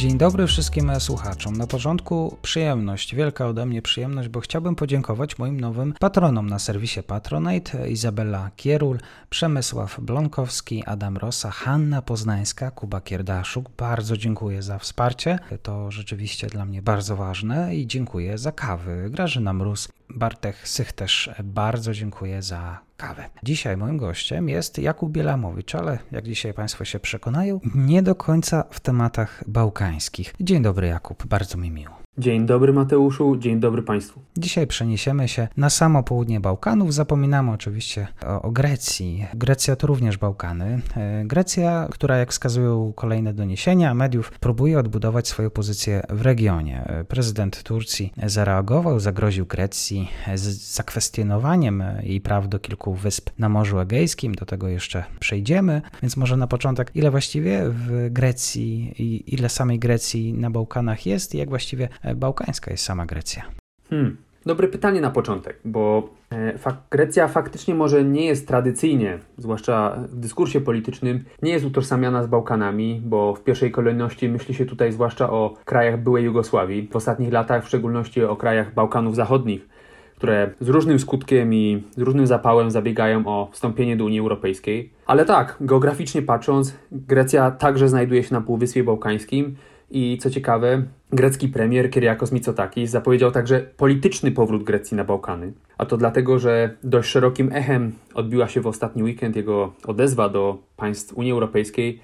Dzień dobry wszystkim słuchaczom. Na początku przyjemność, wielka ode mnie przyjemność, bo chciałbym podziękować moim nowym patronom na serwisie Patronite: Izabela Kierul, Przemysław Blonkowski, Adam Rosa, Hanna Poznańska, Kuba Kierdaszuk. Bardzo dziękuję za wsparcie. To rzeczywiście dla mnie bardzo ważne i dziękuję za kawy. Grażyna Mróz, Bartek Sych też bardzo dziękuję za kawę. Dzisiaj moim gościem jest Jakub Bielamowicz, ale jak dzisiaj Państwo się przekonają, nie do końca w tematach bałkańskich. Dzień dobry Jakub, bardzo mi miło. Dzień dobry Mateuszu, dzień dobry Państwu. Dzisiaj przeniesiemy się na samo południe Bałkanów. Zapominamy oczywiście o, o, Grecji. Grecja to również Bałkany. E, Grecja, która jak wskazują kolejne doniesienia mediów, próbuje odbudować swoją pozycję w regionie. E, prezydent Turcji zareagował, zagroził Grecji z zakwestionowaniem jej praw do kilku wysp na Morzu Egejskim. Do tego jeszcze przejdziemy. Więc może na początek, ile właściwie w Grecji i ile samej Grecji na Bałkanach jest i jak właściwie bałkańska jest sama Grecja? Hmm. Dobre pytanie na początek, bo e, Grecja faktycznie może nie jest tradycyjnie, zwłaszcza w dyskursie politycznym, nie jest utożsamiana z Bałkanami, bo w pierwszej kolejności myśli się tutaj zwłaszcza o krajach byłej Jugosławii, w ostatnich latach w szczególności o krajach Bałkanów Zachodnich, które z różnym skutkiem i z różnym zapałem zabiegają o wstąpienie do Unii Europejskiej. Ale tak, geograficznie patrząc, Grecja także znajduje się na Półwyspie Bałkańskim i co ciekawe, grecki premier Kyriakos Mitsotakis zapowiedział także polityczny powrót Grecji na Bałkany. A to dlatego, że dość szerokim echem odbiła się w ostatni weekend jego odezwa do państw Unii Europejskiej,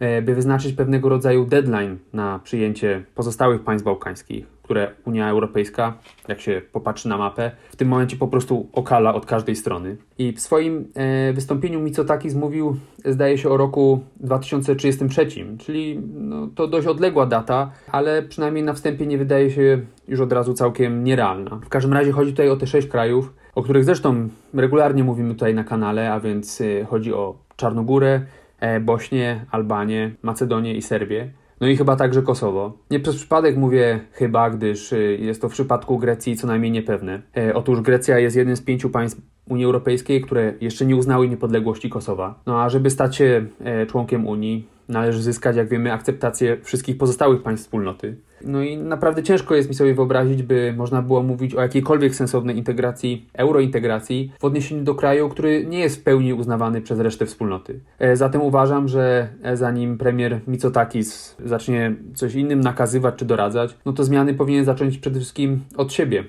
e, by wyznaczyć pewnego rodzaju deadline na przyjęcie pozostałych państw bałkańskich które Unia Europejska, jak się popatrzy na mapę, w tym momencie po prostu okala od każdej strony. I w swoim e, wystąpieniu Mitsotakis mówił, zdaje się, o roku 2033, czyli no, to dość odległa data, ale przynajmniej na wstępie nie wydaje się już od razu całkiem nierealna. W każdym razie chodzi tutaj o te sześć krajów, o których zresztą regularnie mówimy tutaj na kanale, a więc e, chodzi o Czarnogórę, e, Bośnię, Albanię, Macedonię i Serbię. No i chyba także Kosowo. Nie przez przypadek mówię chyba, gdyż y, jest to w przypadku Grecji co najmniej niepewne. E, otóż Grecja jest jednym z pięciu państw Unii Europejskiej, które jeszcze nie uznały niepodległości Kosowa. No a żeby stać się e, członkiem Unii, należy zyskać, jak wiemy, akceptację wszystkich pozostałych państw wspólnoty. No i naprawdę ciężko jest mi sobie wyobrazić, by można było mówić o jakiejkolwiek sensownej integracji, eurointegracji w odniesieniu do kraju, który nie jest w pełni uznawany przez resztę wspólnoty. E, zatem uważam, że e, zanim premier Mitsotakis zacznie coś innym nakazywać czy doradzać, no to zmiany powinien zacząć przede wszystkim od siebie.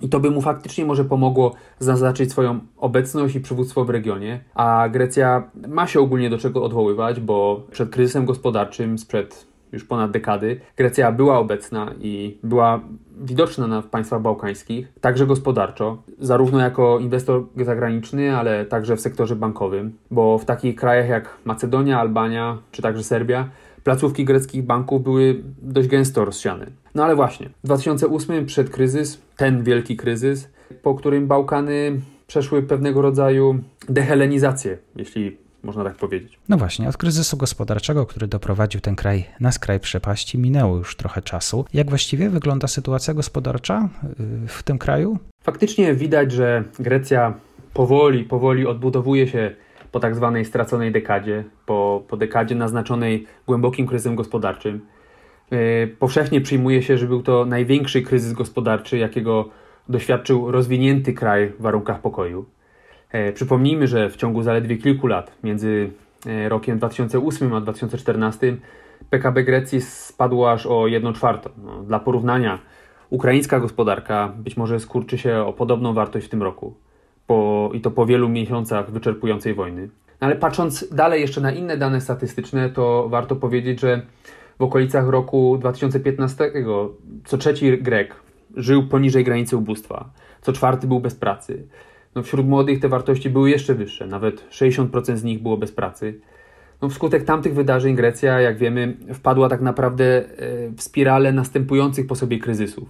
I to by mu faktycznie może pomogło zaznaczyć swoją obecność i przywództwo w regionie. A Grecja ma się ogólnie do czego odwoływać, bo przed kryzysem gospodarczym sprzed już ponad dekady Grecja była obecna i była widoczna na, w państwach bałkańskich, także gospodarczo, zarówno jako inwestor zagraniczny, ale także w sektorze bankowym, bo w takich krajach jak Macedonia, Albania czy także Serbia placówki greckich banków były dość gęsto rozsiane. No ale właśnie, w 2008 przed kryzys, ten wielki kryzys, po którym Bałkany przeszły pewnego rodzaju dehelenizację, jeśli można tak powiedzieć. No właśnie, od kryzysu gospodarczego, który doprowadził ten kraj na skraj przepaści, minęło już trochę czasu. Jak właściwie wygląda sytuacja gospodarcza y, w tym kraju? Faktycznie widać, że Grecja powoli, powoli odbudowuje się po tak zwanej straconej dekadzie, po, po dekadzie naznaczonej głębokim kryzysem gospodarczym. Yy, powszechnie przyjmuje się, że był to największy kryzys gospodarczy, jakiego doświadczył rozwinięty kraj w warunkach pokoju. Yy, przypomnijmy, że w ciągu zaledwie kilku lat, między yy, rokiem 2008 a 2014, PKB Grecji spadło aż o 1 czwartą. No, dla porównania, ukraińska gospodarka być może skurczy się o podobną wartość w tym roku po, i to po wielu miesiącach wyczerpującej wojny. No ale patrząc dalej jeszcze na inne dane statystyczne, to warto powiedzieć, że w okolicach roku 2015 co trzeci Grek żył poniżej granicy ubóstwa, co czwarty był bez pracy. No wśród młodych te wartości były jeszcze wyższe, nawet 60% z nich było bez pracy. No wskutek tamtych wydarzeń Grecja, jak wiemy, wpadła tak naprawdę e, w spiralę następujących po sobie kryzysów.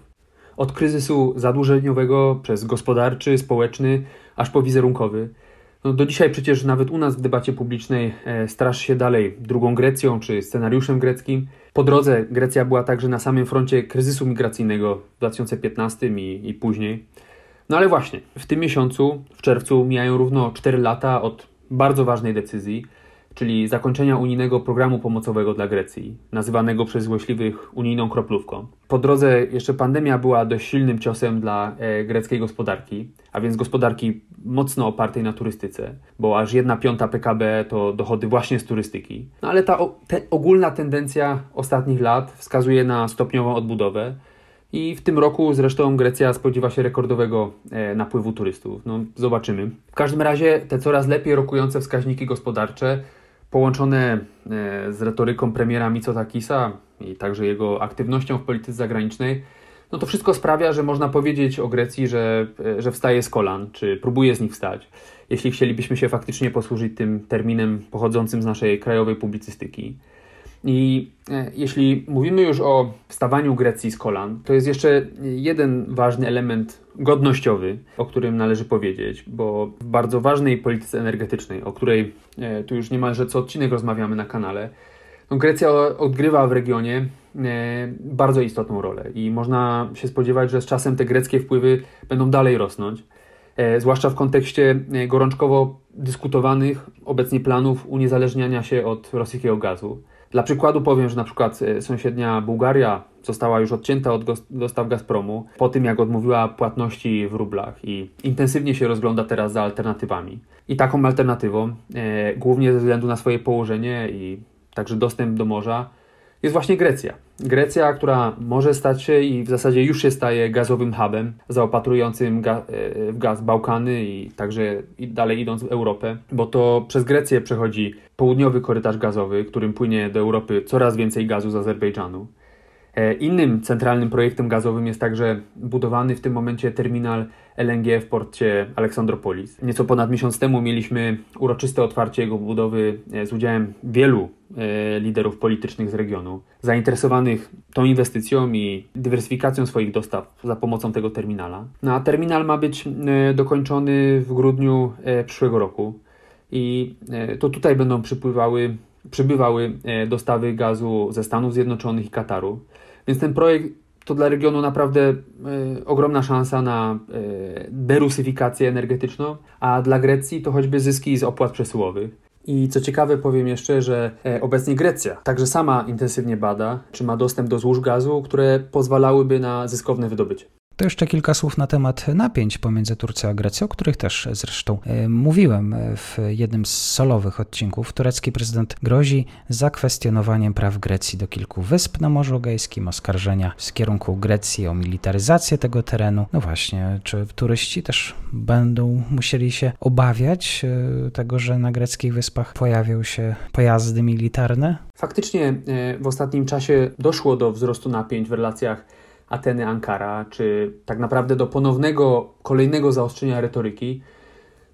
Od kryzysu zadłużeniowego przez gospodarczy, społeczny, aż po wizerunkowy. No do dzisiaj przecież nawet u nas w debacie publicznej e, straszy się dalej drugą Grecją czy scenariuszem greckim. Po drodze Grecja była także na samym froncie kryzysu migracyjnego w 2015 i, i później. No ale właśnie, w tym miesiącu, w czerwcu, mijają równo 4 lata od bardzo ważnej decyzji, czyli zakończenia unijnego programu pomocowego dla Grecji, nazywanego przez złośliwych unijną kroplówką. Po drodze jeszcze pandemia była dość silnym ciosem dla e, greckiej gospodarki, a więc gospodarki mocno opartej na turystyce, bo aż jedna piąta PKB to dochody właśnie z turystyki. No ale ta te, ogólna tendencja ostatnich lat wskazuje na stopniową odbudowę, i w tym roku zresztą Grecja spodziewa się rekordowego e, napływu turystów. No, zobaczymy. W każdym razie te coraz lepiej rokujące wskaźniki gospodarcze połączone e, z retoryką premiera Mitsotakisa i także jego aktywnością w polityce zagranicznej, no to wszystko sprawia, że można powiedzieć o Grecji, że, e, że wstaje z kolan, czy próbuje z nich wstać, jeśli chcielibyśmy się faktycznie posłużyć tym terminem pochodzącym z naszej krajowej publicystyki. I e, jeśli mówimy już o wstawaniu Grecji z kolan, to jest jeszcze jeden ważny element godnościowy, o którym należy powiedzieć, bo w bardzo ważnej polityce energetycznej, o której e, tu już niemalże co odcinek rozmawiamy na kanale, no Grecja odgrywa w regionie e, bardzo istotną rolę i można się spodziewać, że z czasem te greckie wpływy będą dalej rosnąć, zwłaszcza w kontekście gorączkowo dyskutowanych obecnie planów uniezależniania się od rosyjskiego gazu. Dla przykładu powiem, że na przykład e, sąsiednia Bułgaria została już odcięta od dostaw Gazpromu po tym, jak odmówiła płatności w rublach i intensywnie się rozgląda teraz za alternatywami. I taką alternatywą, e, głównie ze względu na swoje położenie i także dostęp do morza, jest właśnie Grecja. Grecja, która może stać się i w zasadzie już się staje gazowym hubem zaopatrującym ga e, w gaz Bałkany i także dalej idąc w Europę, bo to przez Grecję przechodzi południowy korytarz gazowy, którym płynie do Europy coraz więcej gazu z Azerbejdżanu. E, innym centralnym projektem gazowym jest także budowany w tym momencie terminal LNG w porcie Aleksandropolis. Nieco ponad miesiąc temu mieliśmy uroczyste otwarcie jego budowy e, z udziałem wielu e, liderów politycznych z regionu, zainteresowanych tą inwestycją i dywersyfikacją swoich dostaw za pomocą tego terminala. No, a terminal ma być dokończony w grudniu przyszłego roku i to tutaj będą przypływały przybywały dostawy gazu ze Stanów Zjednoczonych i Kataru. Więc ten projekt to dla regionu naprawdę e, ogromna szansa na e, derusyfikację energetyczną, a dla Grecji to choćby zyski z opłat przesyłowych. I co ciekawe, powiem jeszcze, że e, obecnie Grecja także sama intensywnie bada, czy ma dostęp do złóż gazu, które pozwalałyby na zyskowne wydobycie. To jeszcze kilka słów na temat napięć pomiędzy Turcją a Grecją, o których też zresztą e, mówiłem w jednym z solowych odcinków. Turecki prezydent grozi zakwestionowaniem praw Grecji do kilku wysp na Morzu Egejskim, oskarżenia z kierunku Grecji o militaryzację tego terenu. No właśnie, czy turyści też będą musieli się obawiać e, tego, że na greckich wyspach pojawią się pojazdy militarne? Faktycznie e, w ostatnim czasie doszło do wzrostu napięć w relacjach Ateny-Ankara, czy tak naprawdę do ponownego, kolejnego zaostrzenia retoryki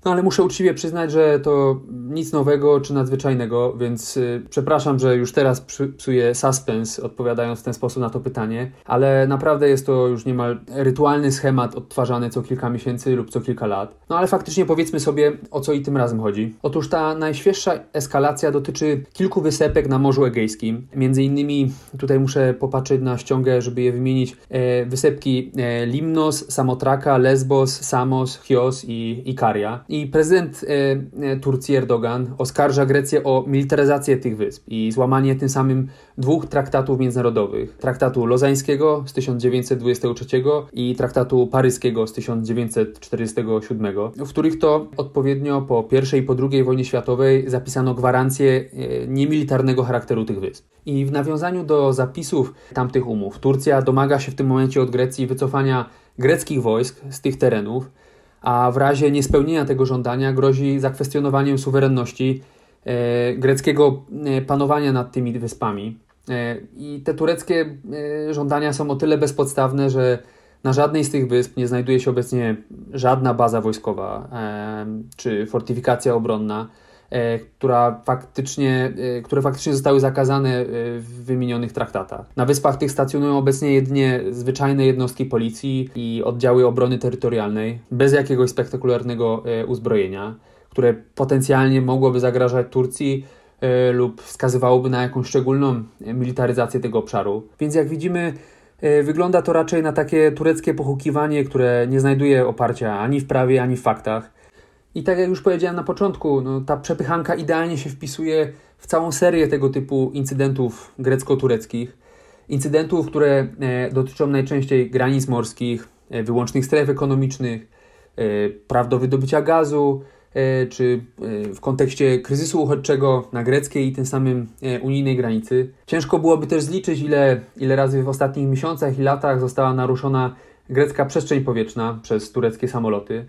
no ale muszę uczciwie przyznać, że to nic nowego czy nadzwyczajnego, więc y, przepraszam, że już teraz psuję suspens odpowiadając w ten sposób na to pytanie, ale naprawdę jest to już niemal rytualny schemat odtwarzany co kilka miesięcy lub co kilka lat. No ale faktycznie powiedzmy sobie, o co i tym razem chodzi. Otóż ta najświeższa eskalacja dotyczy kilku wysepek na Morzu Egejskim. Między innymi tutaj muszę popatrzeć na ściągę, żeby je wymienić. E, wysepki e, Limnos, Samotraka, Lesbos, Samos, Chios i Ikaria. I prezydent e, e, Turcji Erdogan oskarża Grecję o militaryzację tych wysp i złamanie tym samym dwóch traktatów międzynarodowych. Traktatu lozańskiego z 1923 i traktatu paryskiego z 1947, w których to odpowiednio po I i po II wojnie światowej zapisano gwarancję e, niemilitarnego charakteru tych wysp. I w nawiązaniu do zapisów tamtych umów Turcja domaga się w tym momencie od Grecji wycofania greckich wojsk z tych terenów, a w razie niespełnienia tego żądania grozi zakwestionowaniem suwerenności e, greckiego e, panowania nad tymi wyspami. E, I te tureckie żądania są o tyle bezpodstawne, że na żadnej z tych wysp nie znajduje się obecnie żadna baza wojskowa czy fortyfikacja obronna. E, która faktycznie, e, które faktycznie zostały zakazane e, w wymienionych traktatach. Na wyspach tych stacjonują obecnie jedynie zwyczajne jednostki policji i oddziały obrony terytorialnej, bez jakiegoś spektakularnego uzbrojenia, które potencjalnie mogłoby zagrażać Turcji lub wskazywałoby na jakąś szczególną militaryzację tego obszaru. Więc jak widzimy, wygląda to raczej na takie tureckie pochukiwanie, które nie znajduje oparcia ani w prawie, ani w faktach. I tak jak już powiedziałem na początku, no, ta przepychanka idealnie się wpisuje w całą serię tego typu incydentów grecko-tureckich. Incydentów, które e, dotyczą najczęściej granic morskich, e, wyłącznych stref ekonomicznych, e, praw do wydobycia gazu, czy w kontekście kryzysu uchodźczego na greckiej i tym samym unijnej granicy. Ciężko byłoby też zliczyć, ile, ile razy w ostatnich miesiącach i latach została naruszona grecka przestrzeń powietrzna przez tureckie samoloty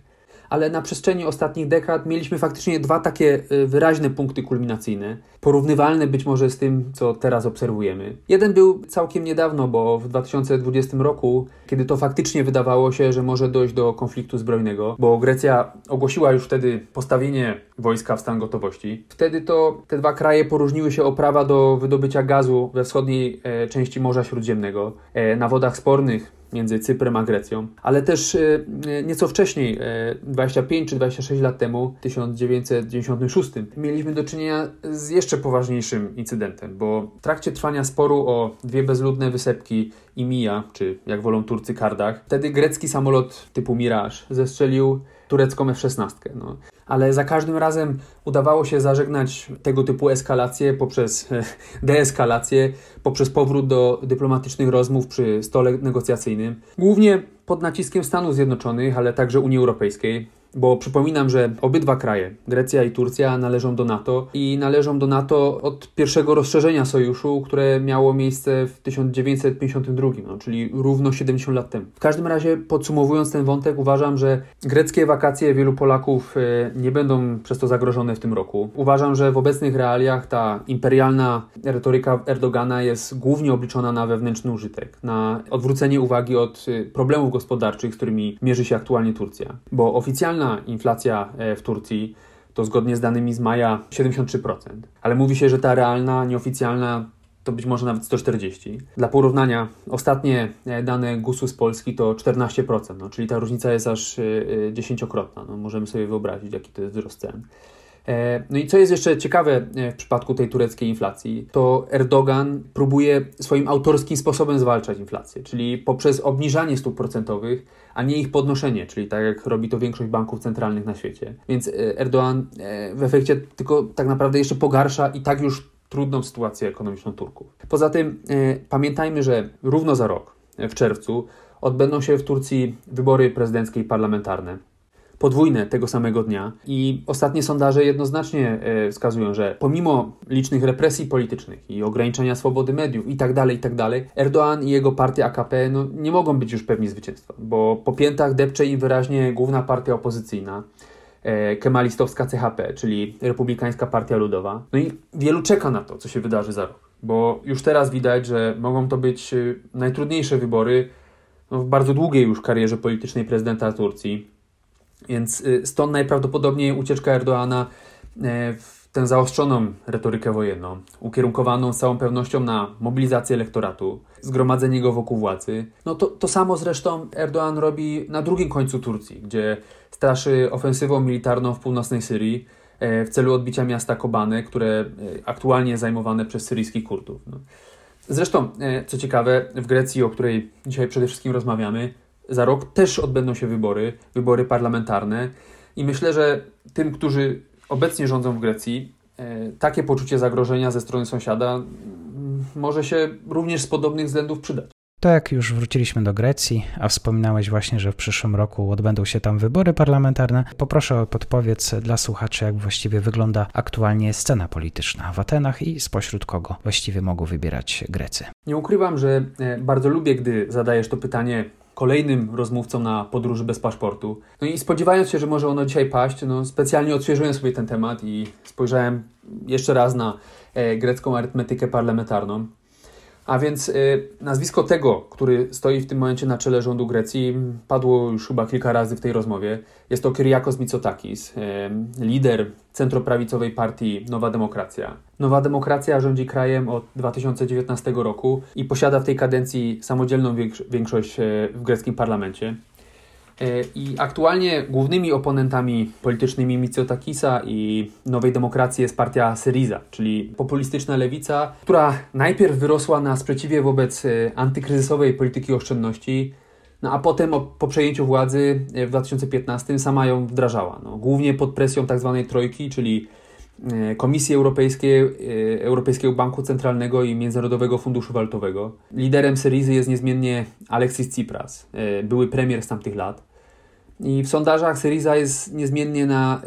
ale na przestrzeni ostatnich dekad mieliśmy faktycznie dwa takie y, wyraźne punkty kulminacyjne, porównywalne być może z tym, co teraz obserwujemy. Jeden był całkiem niedawno, bo w 2020 roku, kiedy to faktycznie wydawało się, że może dojść do konfliktu zbrojnego, bo Grecja ogłosiła już wtedy postawienie wojska w stan gotowości. Wtedy to te dwa kraje poróżniły się o prawa do wydobycia gazu we wschodniej e, części Morza Śródziemnego, e, na wodach spornych między Cyprem a Grecją, ale też e, nieco wcześniej, 25 czy 26 lat temu, w 1996, mieliśmy do czynienia z jeszcze poważniejszym incydentem, bo w trakcie trwania sporu o dwie bezludne wysepki Imija, czy jak wolą Turcy Kardach, wtedy grecki samolot typu Mirage zestrzelił turecką F-16. No ale za każdym razem udawało się zażegnać tego typu eskalacje poprzez deeskalację, poprzez powrót do dyplomatycznych rozmów przy stole negocjacyjnym, głównie pod naciskiem Stanów Zjednoczonych, ale także Unii Europejskiej. Bo przypominam, że obydwa kraje, Grecja i Turcja, należą do NATO i należą do NATO od pierwszego rozszerzenia sojuszu, które miało miejsce w 1952, no, czyli równo 70 lat temu. W każdym razie, podsumowując ten wątek, uważam, że greckie wakacje wielu Polaków e, nie będą przez to zagrożone w tym roku. Uważam, że w obecnych realiach ta imperialna retoryka Erdogana jest głównie obliczona na wewnętrzny użytek, na odwrócenie uwagi od e, problemów gospodarczych, z którymi mierzy się aktualnie Turcja. Bo oficjalna inflacja e, w Turcji to zgodnie z danymi z maja 73%, ale mówi się, że ta realna, nieoficjalna to być może nawet 140. Dla porównania, ostatnie e, dane GUS-u z Polski to 14%, no, czyli ta różnica jest aż e, dziesięciokrotna. No, możemy sobie wyobrazić, jaki to jest wzrost cen. E, no i co jest jeszcze ciekawe e, w przypadku tej tureckiej inflacji, to Erdogan próbuje swoim autorskim sposobem zwalczać inflację, czyli poprzez obniżanie stóp procentowych, a nie ich podnoszenie, czyli tak jak robi to większość banków centralnych na świecie. Więc e, Erdogan w efekcie tylko tak naprawdę jeszcze pogarsza i tak już trudną sytuację ekonomiczną Turków. Poza tym pamiętajmy, że równo za rok, w czerwcu, odbędą się w Turcji wybory prezydenckie i parlamentarne podwójne tego samego dnia. I ostatnie sondaże jednoznacznie e, wskazują, że pomimo licznych represji politycznych i ograniczenia swobody mediów i tak dalej, i tak Erdoğan i jego partia AKP no, nie mogą być już pewni zwycięstwa, bo po piętach depcze im wyraźnie główna partia opozycyjna. E, kemalistowska CHP, czyli Republikańska Partia Ludowa. No i wielu czeka na to, co się wydarzy za rok, bo już teraz widać, że mogą to być e, najtrudniejsze wybory no, w bardzo długiej już karierze politycznej prezydenta Turcji. Więc y, stąd najprawdopodobniej ucieczka Erdoana e, w tę zaostrzoną retorykę wojenną, ukierunkowaną z całą pewnością na mobilizację elektoratu, zgromadzenie go wokół władzy. No to, to samo zresztą Erdoğan robi na drugim końcu Turcji, gdzie straszy ofensywą militarną w północnej Syrii e, w celu odbicia miasta Kobane, które e, aktualnie zajmowane przez syryjskich Kurdów. No. Zresztą, co ciekawe, w Grecji, o której dzisiaj przede wszystkim rozmawiamy, za rok też odbędą się wybory, wybory parlamentarne i myślę, że tym, którzy obecnie rządzą w Grecji, e, takie poczucie zagrożenia ze strony sąsiada może się również z podobnych względów przydać. To jak już wróciliśmy do Grecji, a wspominałeś właśnie, że w przyszłym roku odbędą się tam wybory parlamentarne, poproszę o podpowiedź dla słuchaczy, jak właściwie wygląda aktualnie scena polityczna w Atenach i spośród kogo właściwie mogą wybierać Grecy. Nie ukrywam, że e, bardzo lubię, gdy zadajesz to pytanie kolejnym rozmówcą na podróży bez paszportu. No i spodziewając się, że może ono dzisiaj paść, no specjalnie odświeżyłem sobie ten temat i spojrzałem jeszcze raz na e, grecką arytmetykę parlamentarną. A więc y, nazwisko tego, który stoi w tym momencie na czele rządu Grecji, padło już chyba kilka razy w tej rozmowie. Jest to Kyriakos Mitsotakis, y, lider centroprawicowej partii Nowa Demokracja. Nowa Demokracja rządzi krajem od 2019 roku i posiada w tej kadencji samodzielną większość y, w greckim parlamencie. I aktualnie głównymi oponentami politycznymi Mitsotakisa i Nowej Demokracji jest partia Syriza, czyli populistyczna lewica, która najpierw wyrosła na sprzeciwie wobec antykryzysowej polityki oszczędności, no a potem po przejęciu władzy w 2015 sama ją wdrażała. No, głównie pod presją tzw. Tak trojki, czyli E, Komisji Europejskiej, e, Europejskiego Banku Centralnego i Międzynarodowego Funduszu Walutowego. Liderem Syrizy jest niezmiennie Alexis Tsipras, e, były premier z tamtych lat. I w sondażach Syriza jest niezmiennie na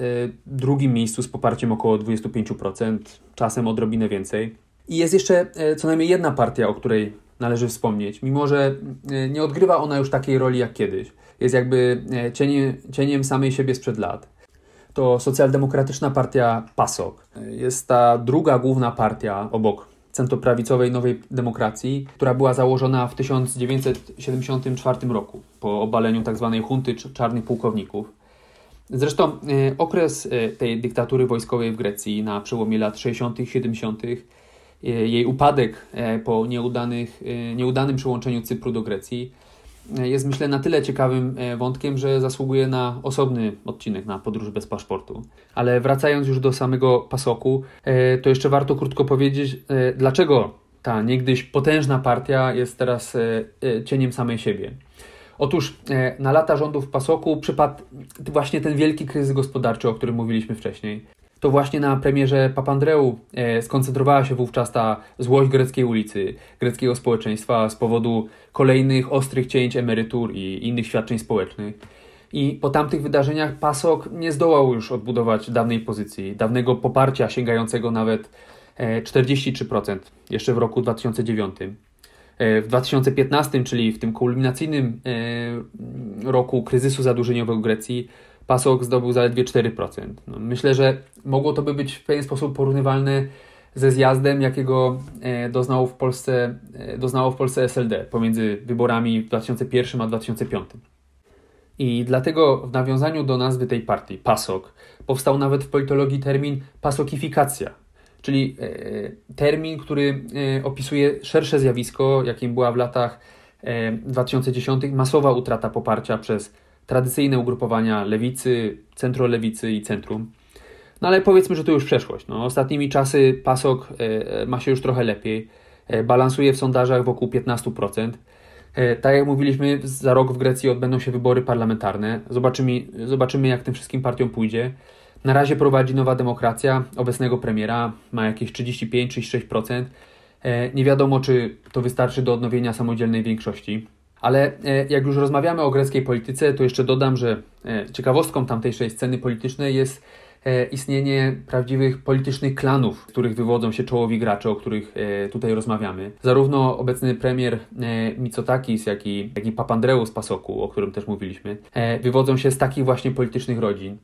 drugim miejscu z poparciem około 25%, czasem odrobinę więcej. I jest jeszcze co najmniej jedna partia, o której należy wspomnieć, mimo że nie odgrywa ona już takiej roli jak kiedyś. Jest jakby cieniem, cieniem samej siebie sprzed lat to socjaldemokratyczna partia PASOK. Jest ta druga główna partia obok centroprawicowej Nowej Demokracji, która była założona w 1974 roku po obaleniu tzw. Tak hunty czarnych pułkowników. Zresztą e, okres e, tej dyktatury wojskowej w Grecji na przełomie lat 60. i 70., e, jej upadek po nieudanych, nieudanym przyłączeniu Cypru do Grecji jest myślę na tyle ciekawym e, wątkiem, że zasługuje na osobny odcinek na podróż bez paszportu. Ale wracając już do samego pasoku, e, to jeszcze warto krótko powiedzieć, e, dlaczego ta niegdyś potężna partia jest teraz cieniem samej siebie. Otóż na lata rządów Pasoku przypadł właśnie ten wielki kryzys gospodarczy, o którym mówiliśmy wcześniej to właśnie na premierze Papandreou e, skoncentrowała się wówczas ta złość greckiej ulicy, greckiego społeczeństwa z powodu kolejnych ostrych cięć emerytur i innych świadczeń społecznych. I po tamtych wydarzeniach PASOK nie zdołał już odbudować dawnej pozycji, dawnego poparcia sięgającego nawet 43% e, jeszcze w roku 2009. E, w 2015, czyli w tym kulminacyjnym roku kryzysu zadłużeniowego Grecji, Pasok zdobył zaledwie 4%. No, myślę, że mogło to by być w pewien sposób porównywalne ze zjazdem, jakiego e, doznało w Polsce, e, doznało w Polsce SLD pomiędzy wyborami w 2001 a 2005. I dlatego w nawiązaniu do nazwy tej partii, PASOK, powstał nawet w politologii termin pasokifikacja, czyli e, termin, który opisuje szersze zjawisko, jakim była w latach 2010 masowa utrata poparcia przez tradycyjne ugrupowania lewicy, centrolewicy i centrum. No ale powiedzmy, że to już przeszłość. No, ostatnimi czasy PASOK e, ma się już trochę lepiej. E, balansuje w sondażach wokół 15%. E, tak jak mówiliśmy, za rok w Grecji odbędą się wybory parlamentarne. Zobaczymy, zobaczymy jak tym wszystkim partiom pójdzie. Na razie prowadzi nowa demokracja obecnego premiera, ma jakieś 35-36%. Nie wiadomo, czy to wystarczy do odnowienia samodzielnej większości. Ale e, jak już rozmawiamy o greckiej polityce, to jeszcze dodam, że e, ciekawostką tamtejszej sceny politycznej jest e, istnienie prawdziwych politycznych klanów, z których wywodzą się czołowi gracze, o których tutaj rozmawiamy. Zarówno obecny premier Mitsotakis, jak i, jak i Papandreou z Pasoku, o którym też mówiliśmy, wywodzą się z takich właśnie politycznych rodzin.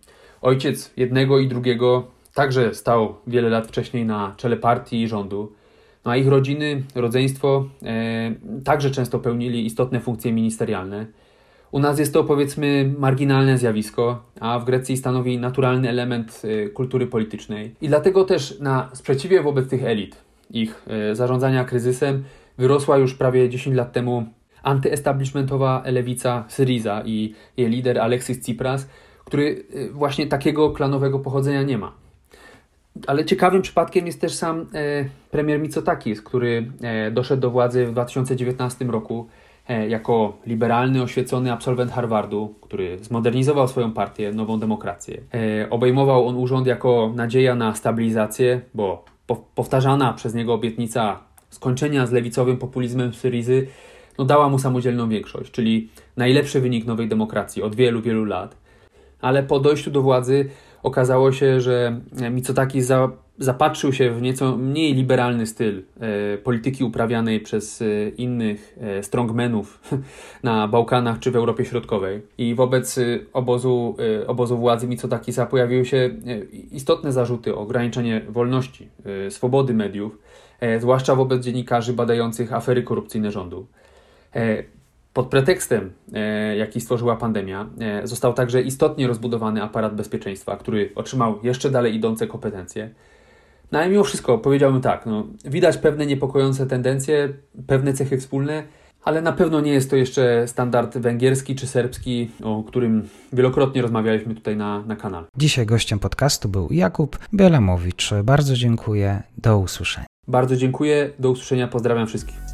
Ojciec jednego i drugiego także stał wiele lat wcześniej na czele partii i rządu. No a ich rodziny, rodzeństwo e, także często pełnili istotne funkcje ministerialne. U nas jest to powiedzmy marginalne zjawisko, a w Grecji stanowi naturalny element e, kultury politycznej. I dlatego też na sprzeciwie wobec tych elit, ich e, zarządzania kryzysem, wyrosła już prawie 10 lat temu antyestablishmentowa lewica Syriza i jej lider Alexis Tsipras, który właśnie takiego klanowego pochodzenia nie ma. Ale ciekawym przypadkiem jest też sam e, premier Mitsotakis, który e, doszedł do władzy w 2019 roku e, jako liberalny, oświecony absolwent Harvardu, który zmodernizował swoją partię, Nową Demokrację. Obejmował on urząd jako nadzieja na stabilizację, bo po, powtarzana przez niego obietnica skończenia z lewicowym populizmem Syrizy no, dała mu samodzielną większość, czyli najlepszy wynik Nowej Demokracji od wielu, wielu lat. Ale po dojściu do władzy okazało się, że Mitsotaki za, zapatrzył się w nieco mniej liberalny styl e, polityki uprawianej przez e, innych e, strongmenów na Bałkanach czy w Europie Środkowej. I wobec e, obozu, e, obozu władzy Mitsotakisa pojawiły się e, istotne zarzuty o ograniczenie wolności, swobody mediów, zwłaszcza wobec dziennikarzy badających afery korupcyjne rządu. Pod pretekstem, e, jaki stworzyła pandemia, e, został także istotnie rozbudowany aparat bezpieczeństwa, który otrzymał jeszcze dalej idące kompetencje. No ale mimo wszystko powiedziałbym tak, no, widać pewne niepokojące tendencje, pewne cechy wspólne, ale na pewno nie jest to jeszcze standard węgierski czy serbski, o którym wielokrotnie rozmawialiśmy tutaj na, na kanale. Dzisiaj gościem podcastu był Jakub Bielamowicz. Bardzo dziękuję. Do usłyszenia. Bardzo dziękuję. Do usłyszenia. Pozdrawiam wszystkich.